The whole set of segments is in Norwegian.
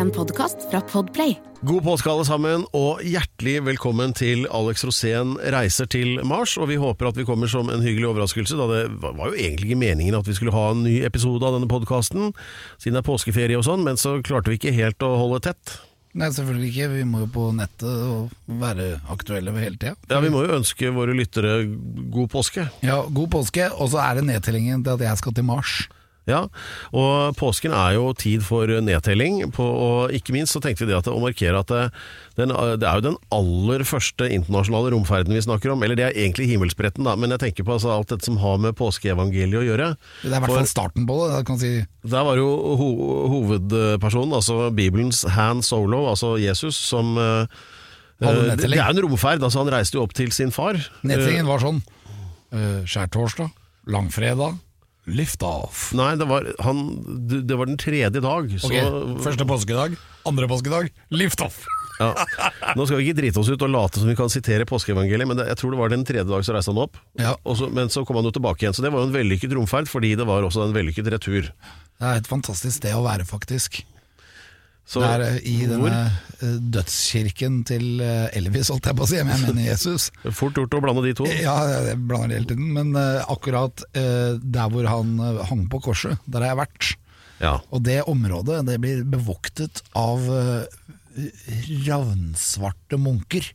En podkast fra Podplay. God påske alle sammen, og hjertelig velkommen til Alex Rosén reiser til Mars. Og vi håper at vi kommer som en hyggelig overraskelse, da det var jo egentlig ikke meningen at vi skulle ha en ny episode av denne podkasten, siden det er påskeferie og sånn, men så klarte vi ikke helt å holde tett. Nei, selvfølgelig ikke. Vi må jo på nettet og være aktuelle hele tida. Ja, Vi må jo ønske våre lyttere god påske. Ja, god påske, og så er det nedtellingen til at jeg skal til Mars. Ja, og påsken er jo tid for nedtelling, på, og ikke minst så tenkte vi det at å markere at det, den, det er jo den aller første internasjonale romferden vi snakker om, eller det er egentlig himmelspretten, da, men jeg tenker på altså, alt dette som har med påskeevangeliet å gjøre. Det er i hvert fall starten på det. kan si. Der var jo ho hovedpersonen, altså Bibelens Han Solo, altså Jesus, som uh, Det er jo en romferd, altså han reiste jo opp til sin far. Nedtellingen var sånn uh, skjærtorsdag, langfredag Liftoff. Nei, det var, han, det var den tredje dag. Så... Okay. Første påskedag, andre påskedag, liftoff. Ja. Nå skal vi ikke drite oss ut og late som vi kan sitere påskeevangeliet, men det, jeg tror det var den tredje dag så reiste han opp. Ja. Så, men så kom han jo tilbake igjen. Så det var jo en vellykket romferd, fordi det var også en vellykket retur. Det er et fantastisk sted å være, faktisk. Så, det er eh, i denne hvor? dødskirken til eh, Elvis, holdt jeg på å si, men jeg mener Jesus. Fort gjort å blande de to. Ja, jeg blander det hele tiden. Men akkurat der hvor han hang på korset, der har jeg vært. Ja. Og det området det blir bevoktet av ravnsvarte munker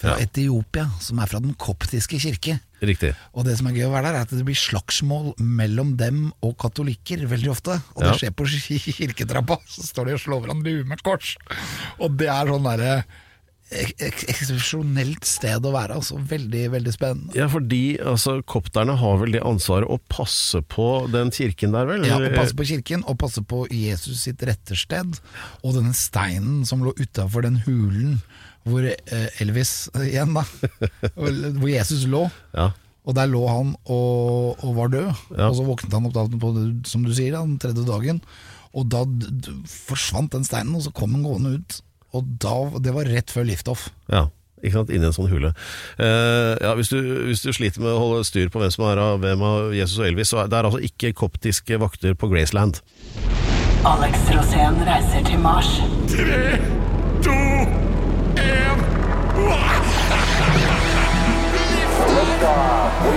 fra ja. Etiopia, som er fra den koptiske kirke. Riktig. Og det som er gøy å være der, er at det blir slagsmål mellom dem og katolikker veldig ofte. Og det ja. skjer på kirketrappa, så står de og slår hverandre i huet med kors. Og det er sånn derre eksepsjonelt sted å være. Altså Veldig veldig spennende. Ja, fordi altså, kopterne har vel det ansvaret å passe på den kirken der, vel? Ja, å passe på kirken, og passe på Jesus sitt rettersted. Og denne steinen som lå utafor den hulen hvor eh, Elvis igjen, da. Hvor Jesus lå. Ja. Og der lå han og, og var død. Ja. Og så våknet han opp da, på, som du sier, den tredje dagen. Og da forsvant den steinen, og så kom han gående ut. Og da, det var rett før liftoff. Ja. Ikke sant, Inni en sånn hule. Eh, ja, hvis, du, hvis, du, sliter med å holde styr på hvem som er av hvem av Jesus og Elvis, så er det er altså ikke koptiske vakter på Graceland. Alex Rosén reiser til Mars. Tre, to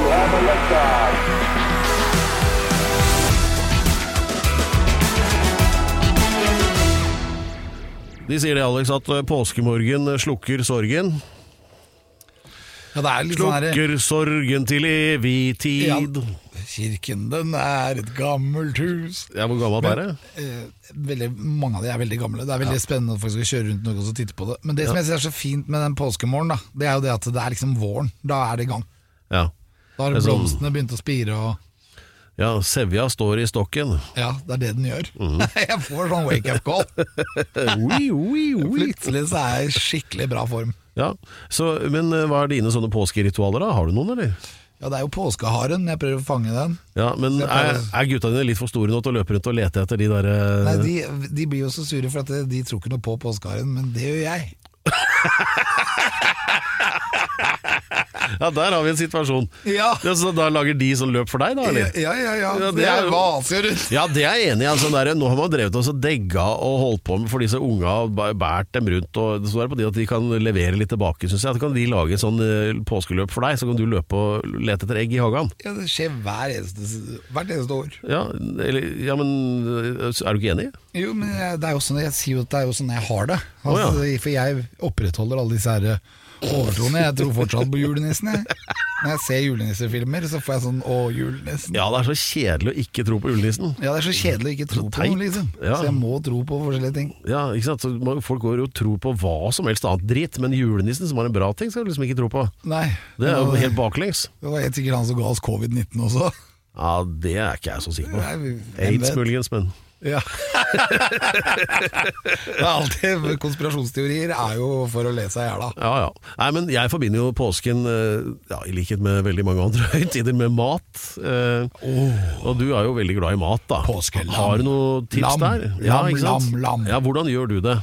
de sier det, Alex, at eh, påskemorgen slukker sorgen. Ja, det er litt sånn Slukker sorgen til evig tid. Ja. Kirken den er et gammelt hus. Ja, Hvor gammelt er det? Eh, veldig, mange av de er veldig gamle. Det er veldig ja. spennende at folk skal kjøre rundt noe og titte på det. Men det som jeg synes er så fint med den påskemorgen, da, det er jo det at det er liksom våren. Da er det i gang. Ja. Da har sånn- blomstene sånn... begynt å spire. og ja, Sevja står i stokken. Ja, det er det den gjør. Mm. jeg får sånn wake-up call. oui, oui, oui. Plutselig så er jeg i skikkelig bra form. Ja, så, Men eh, hva er dine sånne påskeritualer, da? Har du noen, eller? Ja, det er jo påskeharen. Jeg prøver å fange den. Ja, Men er, er, gutta dine litt for store nå til å løpe rundt og lete etter de der uh... Nei, de, de, blir jo så sure for at de tror ikke noe på påskeharen, men det gjør jeg. Ja, der har vi en situasjon. Ja. Ja, så Da lager de sånn løp for deg, da? eller? Ja, ja, ja. ja det er vaser rundt. Ja, det er jeg enig i. Altså, nå har man drevet og degga og holdt på med for disse unga og båret dem rundt. Og Så er det på de at de kan levere litt tilbake, syns jeg. At kan de lage sånn uh, påskeløp for deg, så kan du løpe og lete etter egg i hagen. Ja, det skjer hver eneste, hvert eneste år. Ja, eller, ja, men eh, er du ikke enig? Jo, men det er jo sånn, jeg sier jo at det er jo sånn jeg har det. Altså, oh, ja. For jeg opprettholder alle disse her overtroende. Jeg tror fortsatt på julenissen. Jeg. Når jeg ser julenissefilmer, så får jeg sånn 'å, julenissen'. Ja, det er så kjedelig å ikke tro på julenissen. Ja, det er så kjedelig å ikke tro på noe, liksom. Ja. Så jeg må tro på forskjellige ting. Ja, ikke sant. Så folk går jo og tror på hva som helst annet dritt, men julenissen, som har en bra ting, skal du liksom ikke tro på. Nei. Det er jo helt baklengs. Det var helt sikkert han som ga oss covid-19 også. Ja, det er ikke jeg så sikker på. Aids muligens, men ja. det er alltid Konspirasjonsteorier er jo for å le seg i hjel, Ja, ja. Nei, men jeg forbinder jo påsken, eh, ja, i likhet med veldig mange andre høytider, med mat. oh. Og du er jo veldig glad i mat, da. Påskelam. Har du noen tips lam, der? Ja, lam, lam, lam. Ja, hvordan gjør du det?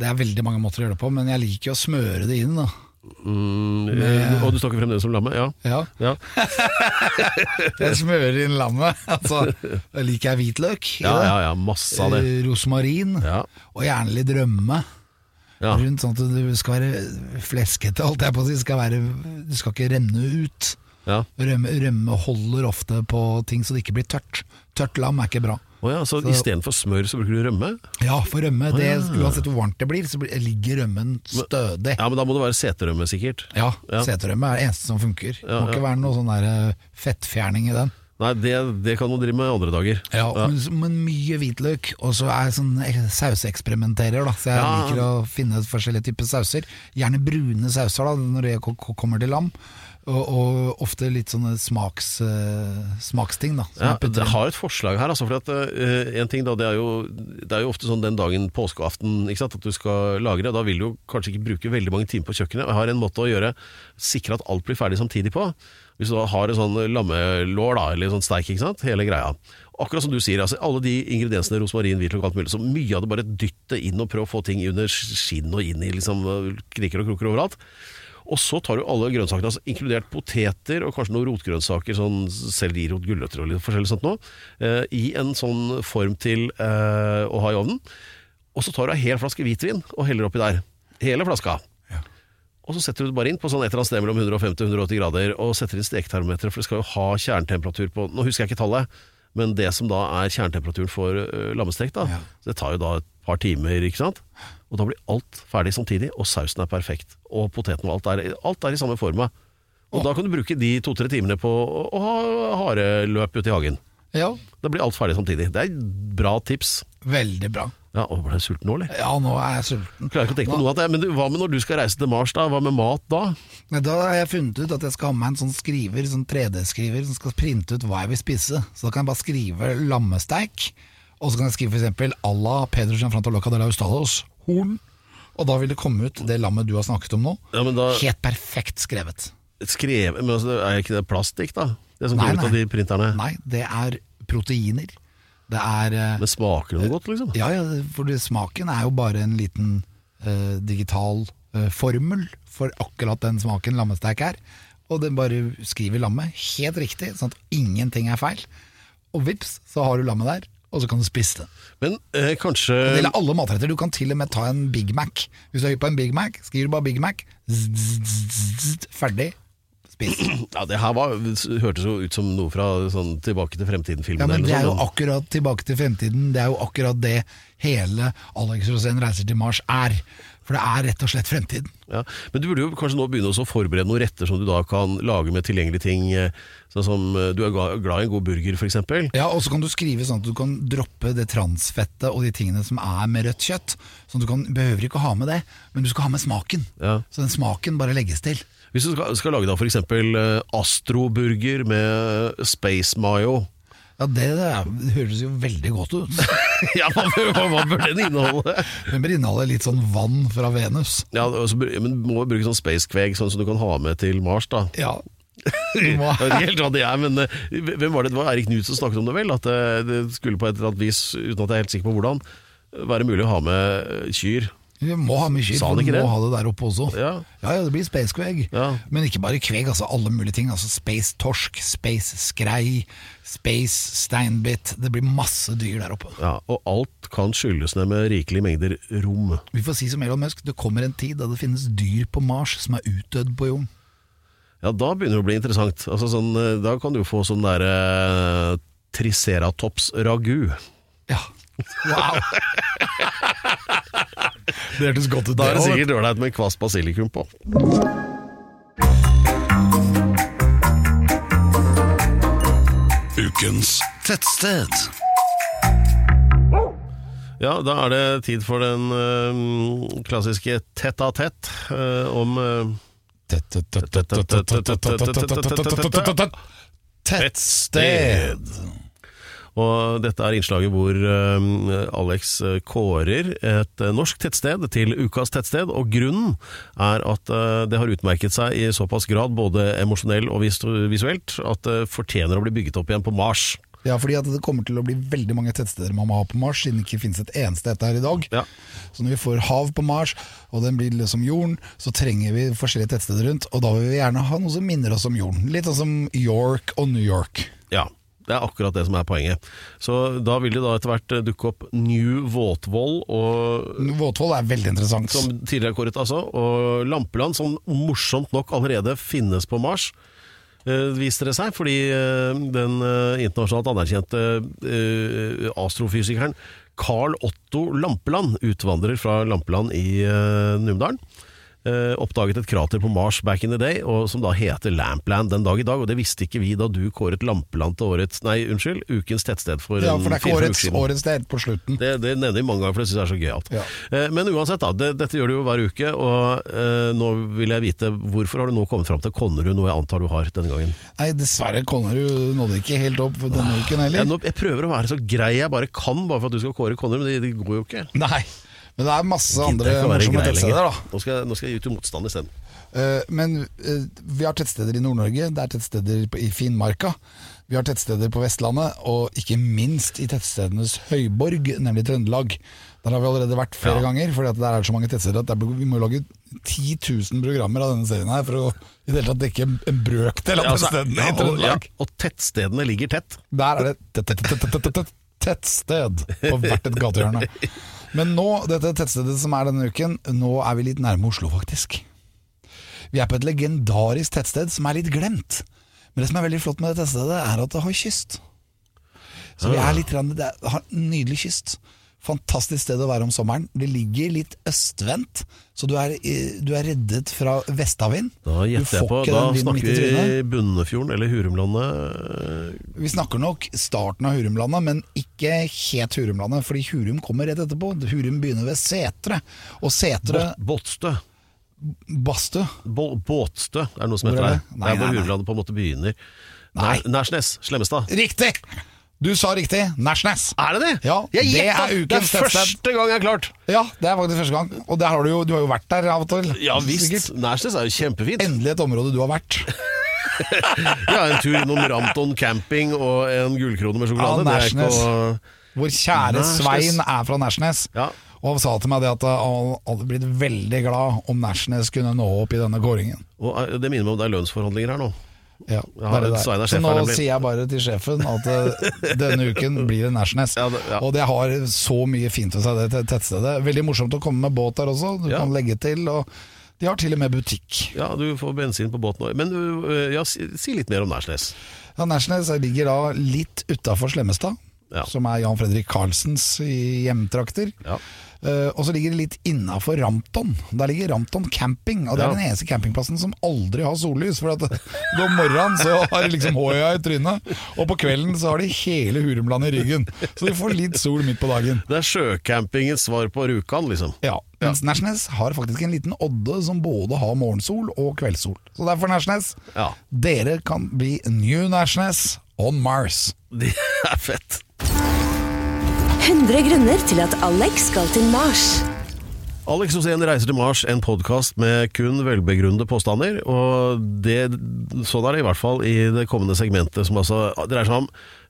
Det er veldig mange måter å gjøre det på, men jeg liker å smøre det inn. da Mm, eh, og du snakker fremdeles om lammet? Ja. Ja. ja. Jeg smører inn lammet. Altså, da liker jeg hvitløk. Ja, ja, ja, masse av det. Eh, Rosmarin, Ja. og gjerne litt rømme. Ja. Rundt sånn at du skal være fleskete, holdt jeg på å si. Du skal, være, det skal ikke renne ut. Ja. Rømme, rømme holder ofte på ting så det ikke blir tørt. Tørt lam er ikke bra. Å ja, så, Så- istedenfor smør så bruker du rømme? Ja, for rømme, det, ja. uansett hvor varmt det blir, så ligger rømmen stødig. Ja, men da må det være seterømme, sikkert. Ja, Ja. seterømme er det eneste som funker. Det Ja, må ikke være noe sånn der eh, fettfjerning i den. Nei, det, det kan man drive med andre dager. Ja, Men, men mye hvitløk, og så er jeg sånn sauseeksperimenterer, da. Så jeg liker å finne forskjellige typer sauser. Gjerne brune sauser da, når det ko- ko- kommer til lam. Og, og ofte litt sånne smaks, eh, smaksting, da. Ja, jeg har et forslag her. Altså, for at, uh, en ting da, det er, jo, det er jo ofte sånn den dagen påskeaften ikke sant, at du skal lage det. Da vil du kanskje ikke bruke veldig mange timer på kjøkkenet. Jeg har en måte å gjøre sikre at alt blir ferdig samtidig på. Hvis du da har en sånn lammelår da, eller sånn steik, ikke sant? hele greia. Akkurat som du sier, altså, alle de ingrediensene, rosmarin, hvitløk, alt mulig, så mye av det bare dytte inn og prøv å få ting under skinn og inn i liksom, kriker og kroker overalt. Og så tar du alle grønnsakene, altså inkludert poteter og kanskje noen rotgrønnsaker, sånn sellerirot, gulrøtter og litt forskjellig sånt noe, eh, i en sånn form til eh, å ha i ovnen. Og så tar du en hel flaske hvitvin og heller oppi der. Hele flaska. Og så setter du det bare inn på sånn et eller annet sted mellom 150-180 grader, og setter inn steketermometeret, for det skal jo ha kjernetemperatur på Nå husker jeg ikke tallet, men det som da er kjernetemperaturen for uh, lammestek, da, Ja. det tar jo da et par timer, ikke sant? Og da blir alt ferdig samtidig, og sausen er perfekt. Og poteten og alt er, alt er i samme forma. Og da kan du bruke de to-tre timene på å, ha hareløp ute i hagen. Ja, Da blir alt ferdig samtidig. Det er et bra tips. veldig bra. Ja, og Ble du sulten nå, eller? Ja, nå er jeg sulten. Klarer ikke å tenke på noe av det. Men du, hva med når du skal reise til Mars, da? Hva med mat da? Da har jeg funnet ut at jeg skal ha med en sånn skriver, sånn 3D-skriver, som skal printe ut hva jeg vil spise. Så da kan jeg bare skrive lammesteik, og så kan jeg skrive for eksempel à la Pedro Gianfranto Loca de la Ustados, horn. Og da vil det komme ut det lammet du har snakket om nå. Ja, men da Helt perfekt skrevet. skrev, men altså, Er ikke det plastikk, da? Det som Nei, kommer ut av de printerne? Nei, det er proteiner. Det er eh, Men smaker det noe godt, liksom? Ja, ja, for det, smaken er jo bare en liten uh, digital uh, formel for akkurat den smaken lammesteik er. Og den bare skriver lammet helt riktig, sånn at ingenting er feil. Og vips, så har du lammet der, og så kan du spise det. Men eh, kanskje Det gjelder alle matretter. Du kan til og med ta en Big Mac. Hvis du er høy på en Big Mac, skriver du bare Big Mac. Zzz, zzz, zzz, ferdig. Spis. Ja, Det her var, hørtes jo ut som noe fra sånn Tilbake til fremtiden-filmen. Ja, men det er jo akkurat tilbake til fremtiden. Det er jo akkurat det hele Alex Rosén reiser til Mars er. For det er rett og slett fremtiden. Ja. Men du burde jo kanskje nå begynne å forberede noen retter som du da kan lage med tilgjengelige ting. eh, Sånn som eh, Du er glad i en god burger, f.eks. Ja, Og så kan du skrive sånn at du kan droppe det transfettet og de tingene som er med rødt kjøtt. Så du kan, behøver ikke å ha med det, men du skal ha med smaken. Ja. Så den smaken bare legges til. Hvis du skal, skal lage da f.eks. Uh, astroburger med space mayo Ja, Det, det høres jo veldig godt ut. Ja, hva, hva, bør den inneholde? Den bør inneholde litt sånn vann fra Venus. Ja, også, men må bruke sånn spacekveg, sånn som du kan ha med til Mars, da. Ja, Jeg vet ikke helt hva det er, men eh, hvem var det? Det var Erik Knut som snakket om det, vel? At eh, det skulle på et eller annet vis, uten at jeg er helt sikker på hvordan, være mulig å ha med kyr. Vi må ha mye Sa for vi må det? ha det der oppe også. Ja. ja, ja, det blir space kveg. Ja. Men ikke bare kveg, altså alle mulige ting. Altså Space torsk, space skrei, space steinbit. Det blir masse dyr der oppe. Ja, og alt kan skylles ned med rikelige mengder rom. Vi får si som Elon Musk, det kommer en tid da det finnes dyr på Mars som er utdødd på jorden. Ja, da begynner det å bli interessant. Altså, sånn, eh, da kan du jo få sånn derre eh, triceratops ragu. Ja. Wow! det hørtes godt ut. Da er det sikkert ålreit med kvass basilikum på. Ukens tettsted. Ja, da er det tid for den eh, klassiske tett av tett om eh, Tettsted. Og dette er innslaget hvor eh, Alex kårer et eh, norsk tettsted til ukas tettsted, og grunnen er at eh, det har utmerket seg i såpass grad, både emosjonell og visuelt, at det fortjener å bli bygget opp igjen på Mars. Ja, fordi at det kommer til å bli veldig mange tettsteder man må ha på Mars, siden det ikke finnes et eneste et her i dag. Ja. Så når vi får hav på Mars, og den blir som jorden, så trenger vi forskjellige tettsteder rundt, og da vil vi gjerne ha noe som minner oss om jorden. Litt sånn som York og New York. Ja, det er akkurat det som er poenget. Så da vil det da etter hvert eh, dukke opp New Våtvoll og Våtvoll er veldig interessant. som tidligere er kåret, altså. Og Lampeland, som morsomt nok allerede finnes på Mars, Uh, viste det seg. Fordi uh, den uh, internasjonalt anerkjente eh, astrofysikeren Carl Otto Lampeland utvandrer fra Lampeland i eh, Numedalen. Eh, oppdaget et krater på Mars back in the day, og som da heter Lampland den dag i dag. Og det visste ikke vi da du kåret Lampeland til årets Nei, unnskyld, ukens tettsted for ja, for det er ikke årets, årets sted på slutten. Det, det nevner vi mange ganger, for det syns jeg er så gøyalt. Ja. Eh, Men uansett, da. Det, dette gjør du jo hver uke, og eh, nå vil jeg vite hvorfor har du nå kommet fram til Konnerud, noe jeg antar du har denne gangen? Nei, dessverre, Konnerud nådde ikke helt opp denne uken Jeg, nå, jeg prøver å være så grei jeg bare kan, bare for at du skal kåre Konnerud, men det, det går jo ikke. Nei, men det er masse andre morsomme tettsteder, da. Nå skal, nå skal jeg gi til motstand isteden. Uh, Men uh, vi har tettsteder i Nord-Norge, det er tettsteder på- i Finnmarka. Vi har tettsteder på Vestlandet, og ikke minst i tettstedenes høyborg, nemlig Trøndelag. Der har vi allerede vært flere Ja. ganger, for der er det så mange tettsteder at der, vi må lage 10 000 programmer av denne serien her for å i det hele tatt dekke en- brøkdel av altså, tettstedene i Trøndelag. og tettstedene ligger tett. Der er det tett- Men nå, dette tettstedet som er denne uken, nå er vi litt nærme Oslo, faktisk. Vi er på et legendarisk tettsted som er litt glemt. Men det som er veldig flott med det tettstedet, er at det har kyst. Så vi er litt, det har nydelig kyst. Fantastisk sted å være om sommeren. Det ligger litt østvendt, så du er, du er reddet fra vestavind. Da gjetter jeg på Da snakker vi Bunnefjorden eller Hurumlandet. Vi snakker nok starten av Hurumlandet, men ikke helt Hurumlandet, fordi Hurum kommer rett etterpå. Hurum begynner ved Setre, og Setre Båtstø. Bastø. Båtstø er det noe som heter er det? Nei, Det er hvor. Hurumlandet på en måte begynner. Nei. Nær- Nærsnes. Slemmestad. Riktig! Du sa riktig. Nashnes. Er det det? Ja, jeg det gjettet! er Det er første tettsted. gang jeg har klart! Ja, det er faktisk første gang. Og der har du jo du har jo vært der av og til. Ja visst. Nashnes er jo kjempefint. Endelig et område du har vært. Ja, en tur innom Ramton camping og en gullkrone med sjokolade. Ja, Nashnes. å Vår kjære Nærsnes. Svein er fra Nashnes. Ja. Og han sa til meg det at han hadde blitt veldig glad om Nashnes kunne nå opp i denne kåringen. Og eh, det minner meg om det er lønnsforhandlinger her nå. Ja, Ja, det det Så nå sier jeg bare til sjefen at eh, denne uken blir det Nærsnes. Ja, det- ja. Og det har så mye fint ved seg, det te- tettstedet. Veldig morsomt å komme med båt der også. Du Ja. kan legge til. Og de har til og med butikk. Ja, du får bensin på båten òg. Men øh, ja, si, si litt mer om Nærsnes. Ja, Nærsnes ligger da litt utafor Slemmestad, Ja. som er Jan Fredrik Karlsens hjemtrakter. Ja. Uh, og så ligger det litt innafor Rampton. Der ligger Rampton camping, og det Ja. er den eneste campingplassen som aldri har sollys. For at om morgenen så har de liksom Hoia i trynet, og på kvelden så har de hele Hurumland i ryggen. Så de får litt sol midt på dagen. Det er sjøcampingens svar på Rjukan, liksom. Ja, Mens Nærsnes har faktisk en liten odde som både har morgensol og kveldssol. Så derfor Nærsnes, Ja. dere kan bli New Nærsnes on Mars. Det er fett. 100 grunner til at Alex skal til Mars. Alex Osen reiser til Mars, en podkast med kun velbegrunnede påstander. Og det, sånn er det i hvert fall i det kommende segmentet, som altså dreier seg om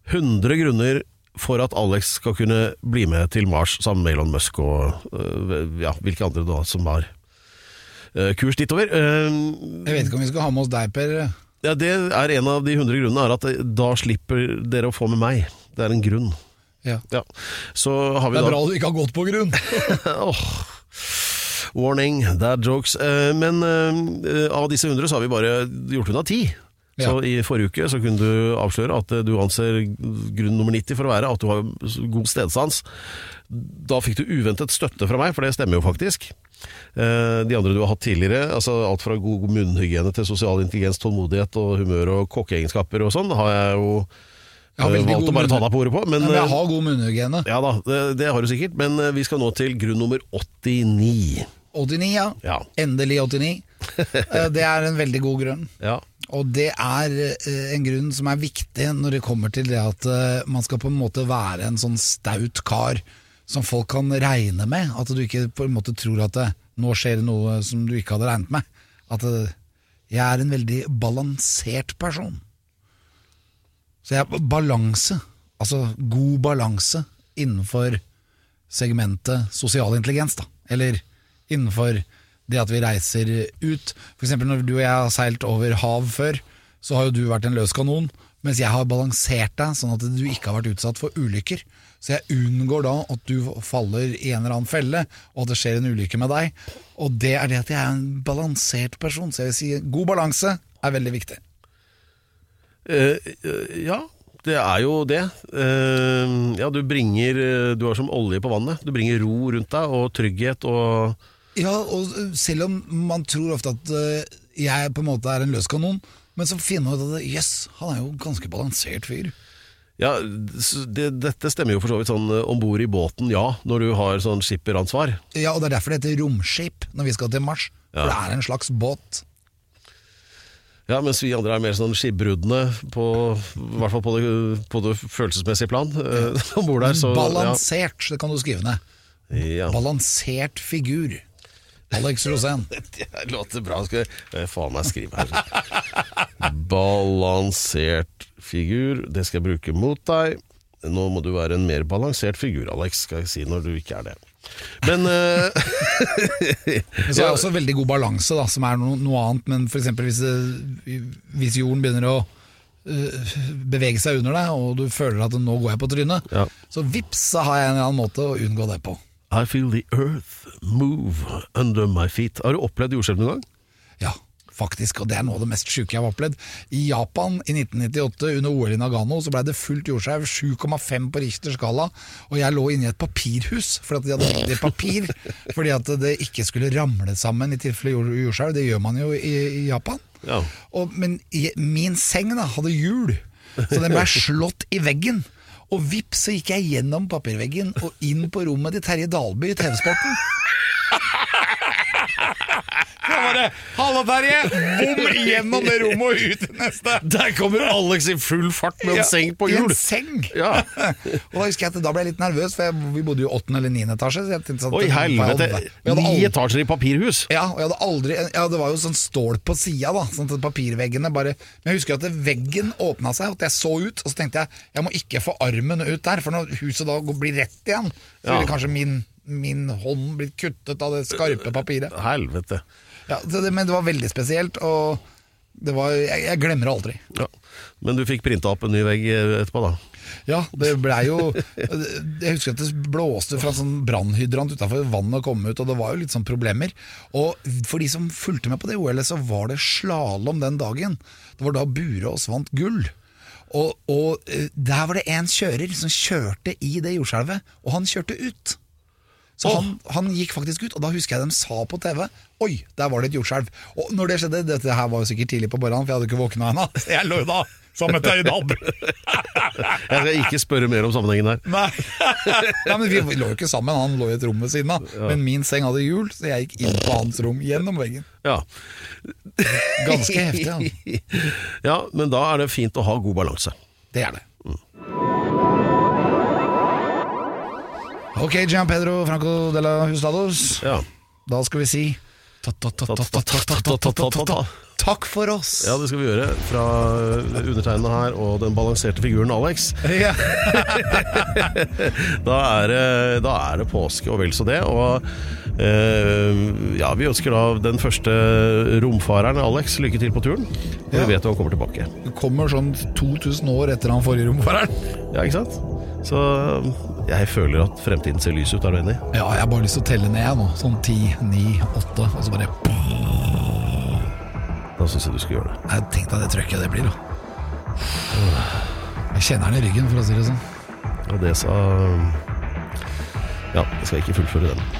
100 grunner for at Alex skal kunne bli med til Mars sammen med Elon Musk og øh, ja, hvilke andre da som har øh, kurs ditover. Uh, Jeg vet ikke om vi skal ha med oss deg, Per. ja, det er en av de 100 grunnene, er at da slipper dere å få med meg. Det er en grunn. Ja. Ja. Så har vi Det er da bra du ikke har gått på grunn. Åh. Warning, dad jokes. Eh, Men eh, av disse 100 så har vi bare gjort unna 10. Så i forrige uke så kunne du avsløre at eh, du anser grunn nummer 90 for å være at du har god stedsans. Da fikk du uventet støtte fra meg, for det stemmer jo faktisk. De andre du har hatt tidligere, altså alt fra god munnhygiene til sosial intelligens, tålmodighet og humør og kokkeegenskaper og sånn, har jeg jo Eh, valgt å bare ta deg på ordet på. Men, ja, men eh, jeg har god munnhygiene. ja da, det, det har du sikkert, men eh, vi skal nå til grunn nummer 89. 89, ja. Ja. Endelig 89. Eh, Det er en veldig god grunn. Ja, Og det er eh, en grunn som er viktig når det kommer til det at eh, man skal på en måte være en sånn staut kar som folk kan regne med. At du ikke på en måte tror at det, nå skjer det noe som du ikke hadde regnet med. At det, jeg er en veldig balansert person. Så jeg, balanse altså god balanse innenfor segmentet sosial intelligens, da. Eller innenfor det at vi reiser ut. Eksempel når du og jeg har seilt over hav før, så har jo du vært en løs kanon, mens jeg har balansert deg sånn at du ikke har vært utsatt for ulykker. Så jeg unngår da at du faller i en eller annen felle, og at det skjer en ulykke med deg. Og det er det at jeg er en balansert person. Så jeg vil si god balanse er veldig viktig. Eh, eh, ja, det er jo det. Eh, ja, du bringer Du er som olje på vannet. Du bringer ro rundt deg, og trygghet og Ja, og selv om man tror ofte at jeg på en måte er en løs kanon, men så finner man ut at jøss, yes, han er jo en ganske balansert fyr. Ja, det, Dette stemmer jo for så vidt sånn om bord i båten, ja, når du har sånn skipperansvar. Ja, og det er derfor det heter romskip når vi skal til Mars. For det er en slags båt. Ja, mens vi andre er mer sånn skipbruddene, på, i hvert fall på det, på det følelsesmessige plan. Ja. Ombord der, så, Balansert, ja. det kan du skrive ned. Ja. Balansert figur. Alex Rosén. det låter bra, skal jeg faen meg skrive her. Balansert figur, det skal jeg bruke mot deg. Nå må du være en mer balansert figur, Alex, skal jeg si når du ikke er det. Men uh, Så er det også veldig god balanse, da, som er noe, noe annet. Men f.eks. Hvis, hvis jorden begynner å uh, bevege seg under deg, og du føler at nå går jeg på trynet, ja. så vips, så har jeg en eller annen måte å unngå det på. I feel the earth move under my feet. Har du opplevd jordskjelv noen gang? Faktisk, og det er noe av det mest sjuke jeg har opplevd. I Japan i 1998, under OL i Nagano, så blei det fullt jordskjelv, 7,5 på Richters skala, og jeg lå inne i et papirhus fordi at de hadde riktig papir, fordi at det ikke skulle ramle sammen i tilfelle jordskjelv. Det gjør man jo i, i Japan. Ja. Og, men min seng da, hadde hjul, så den blei slått i veggen. Og vips, så gikk jeg gjennom papirveggen og inn på rommet til Terje Dalby i TV-sporten. Hallo, Terje! Bom gjennom det rommet og ut til neste. Der kommer Alex i full fart med en ja, seng på hjul. En seng! Ja. og Da husker jeg at da ble jeg litt nervøs, for jeg, vi bodde jo i åttende eller niende etasje. Så jeg tenkte Oi, helvete! Ni etasjer i papirhus? Ja, og jeg hadde aldri Ja, det var jo sånn stål på sida, da. Sånn at papirveggene bare Men jeg husker at veggen åpna seg, at jeg så ut, og så tenkte jeg jeg må ikke få armen ut der, for når huset da blir rett igjen, så ville kanskje min min hånd blitt kuttet av det skarpe papiret. Helvete. Ja, det, men det var veldig spesielt, og var, jeg, jeg, glemmer det aldri. Ja. Men du fikk printa opp en ny vegg etterpå, da? Ja, det blei jo Jeg husker at det blåste fra sånn brannhydrant utafor vannet kom ut, og det var jo litt sånn problemer. Og for de som fulgte med på det OL-et, så var det slalåm den dagen. Det var da Burås vant gull. Og, og eh, der var det en kjører som kjørte i det jordskjelvet, og han kjørte ut. Så oh. han, han, gikk faktisk ut, og da husker jeg de sa på TV Oi, der var det et jordskjelv. Og når det skjedde, dette her var jo sikkert tidlig på morgenen, for jeg hadde ikke våkna ennå. Jeg lå da som et Terje jeg skal ikke spørre mer om sammenhengen her. Nei. Nei, men Vi lå jo ikke sammen, han lå i et rom ved siden av. Ja. Men min seng hadde hjul, så jeg gikk inn på hans rom gjennom veggen. Ja. Ganske heftig. Ja. ja, men da er det fint å ha god balanse. Det er det. Ok, Gian Pedro Franco de la Hustados. Ja. Da skal vi si Takk for oss! Ja, det skal vi gjøre. Fra undertegnede her og den balanserte figuren Alex. Ja. da, er det, da, er det, påske og vel så det. Og eh, ja, vi ønsker da den første romfareren Alex lykke til på turen. Og vi vet jo han kommer tilbake. Det kommer sånn 2000 år etter han forrige romfareren. Ja, ikke sant? Så jeg føler at fremtiden ser lys ut. Er du enig? Ja, jeg har bare lyst til å telle ned nå. Sånn ti, ni, åtte, og så bare Da syns jeg du skal gjøre det. Jeg tenkte at det trøkket det blir, da. Jeg kjenner den i ryggen, for å si det sånn. Og det sa Ja, jeg skal ikke fullføre den.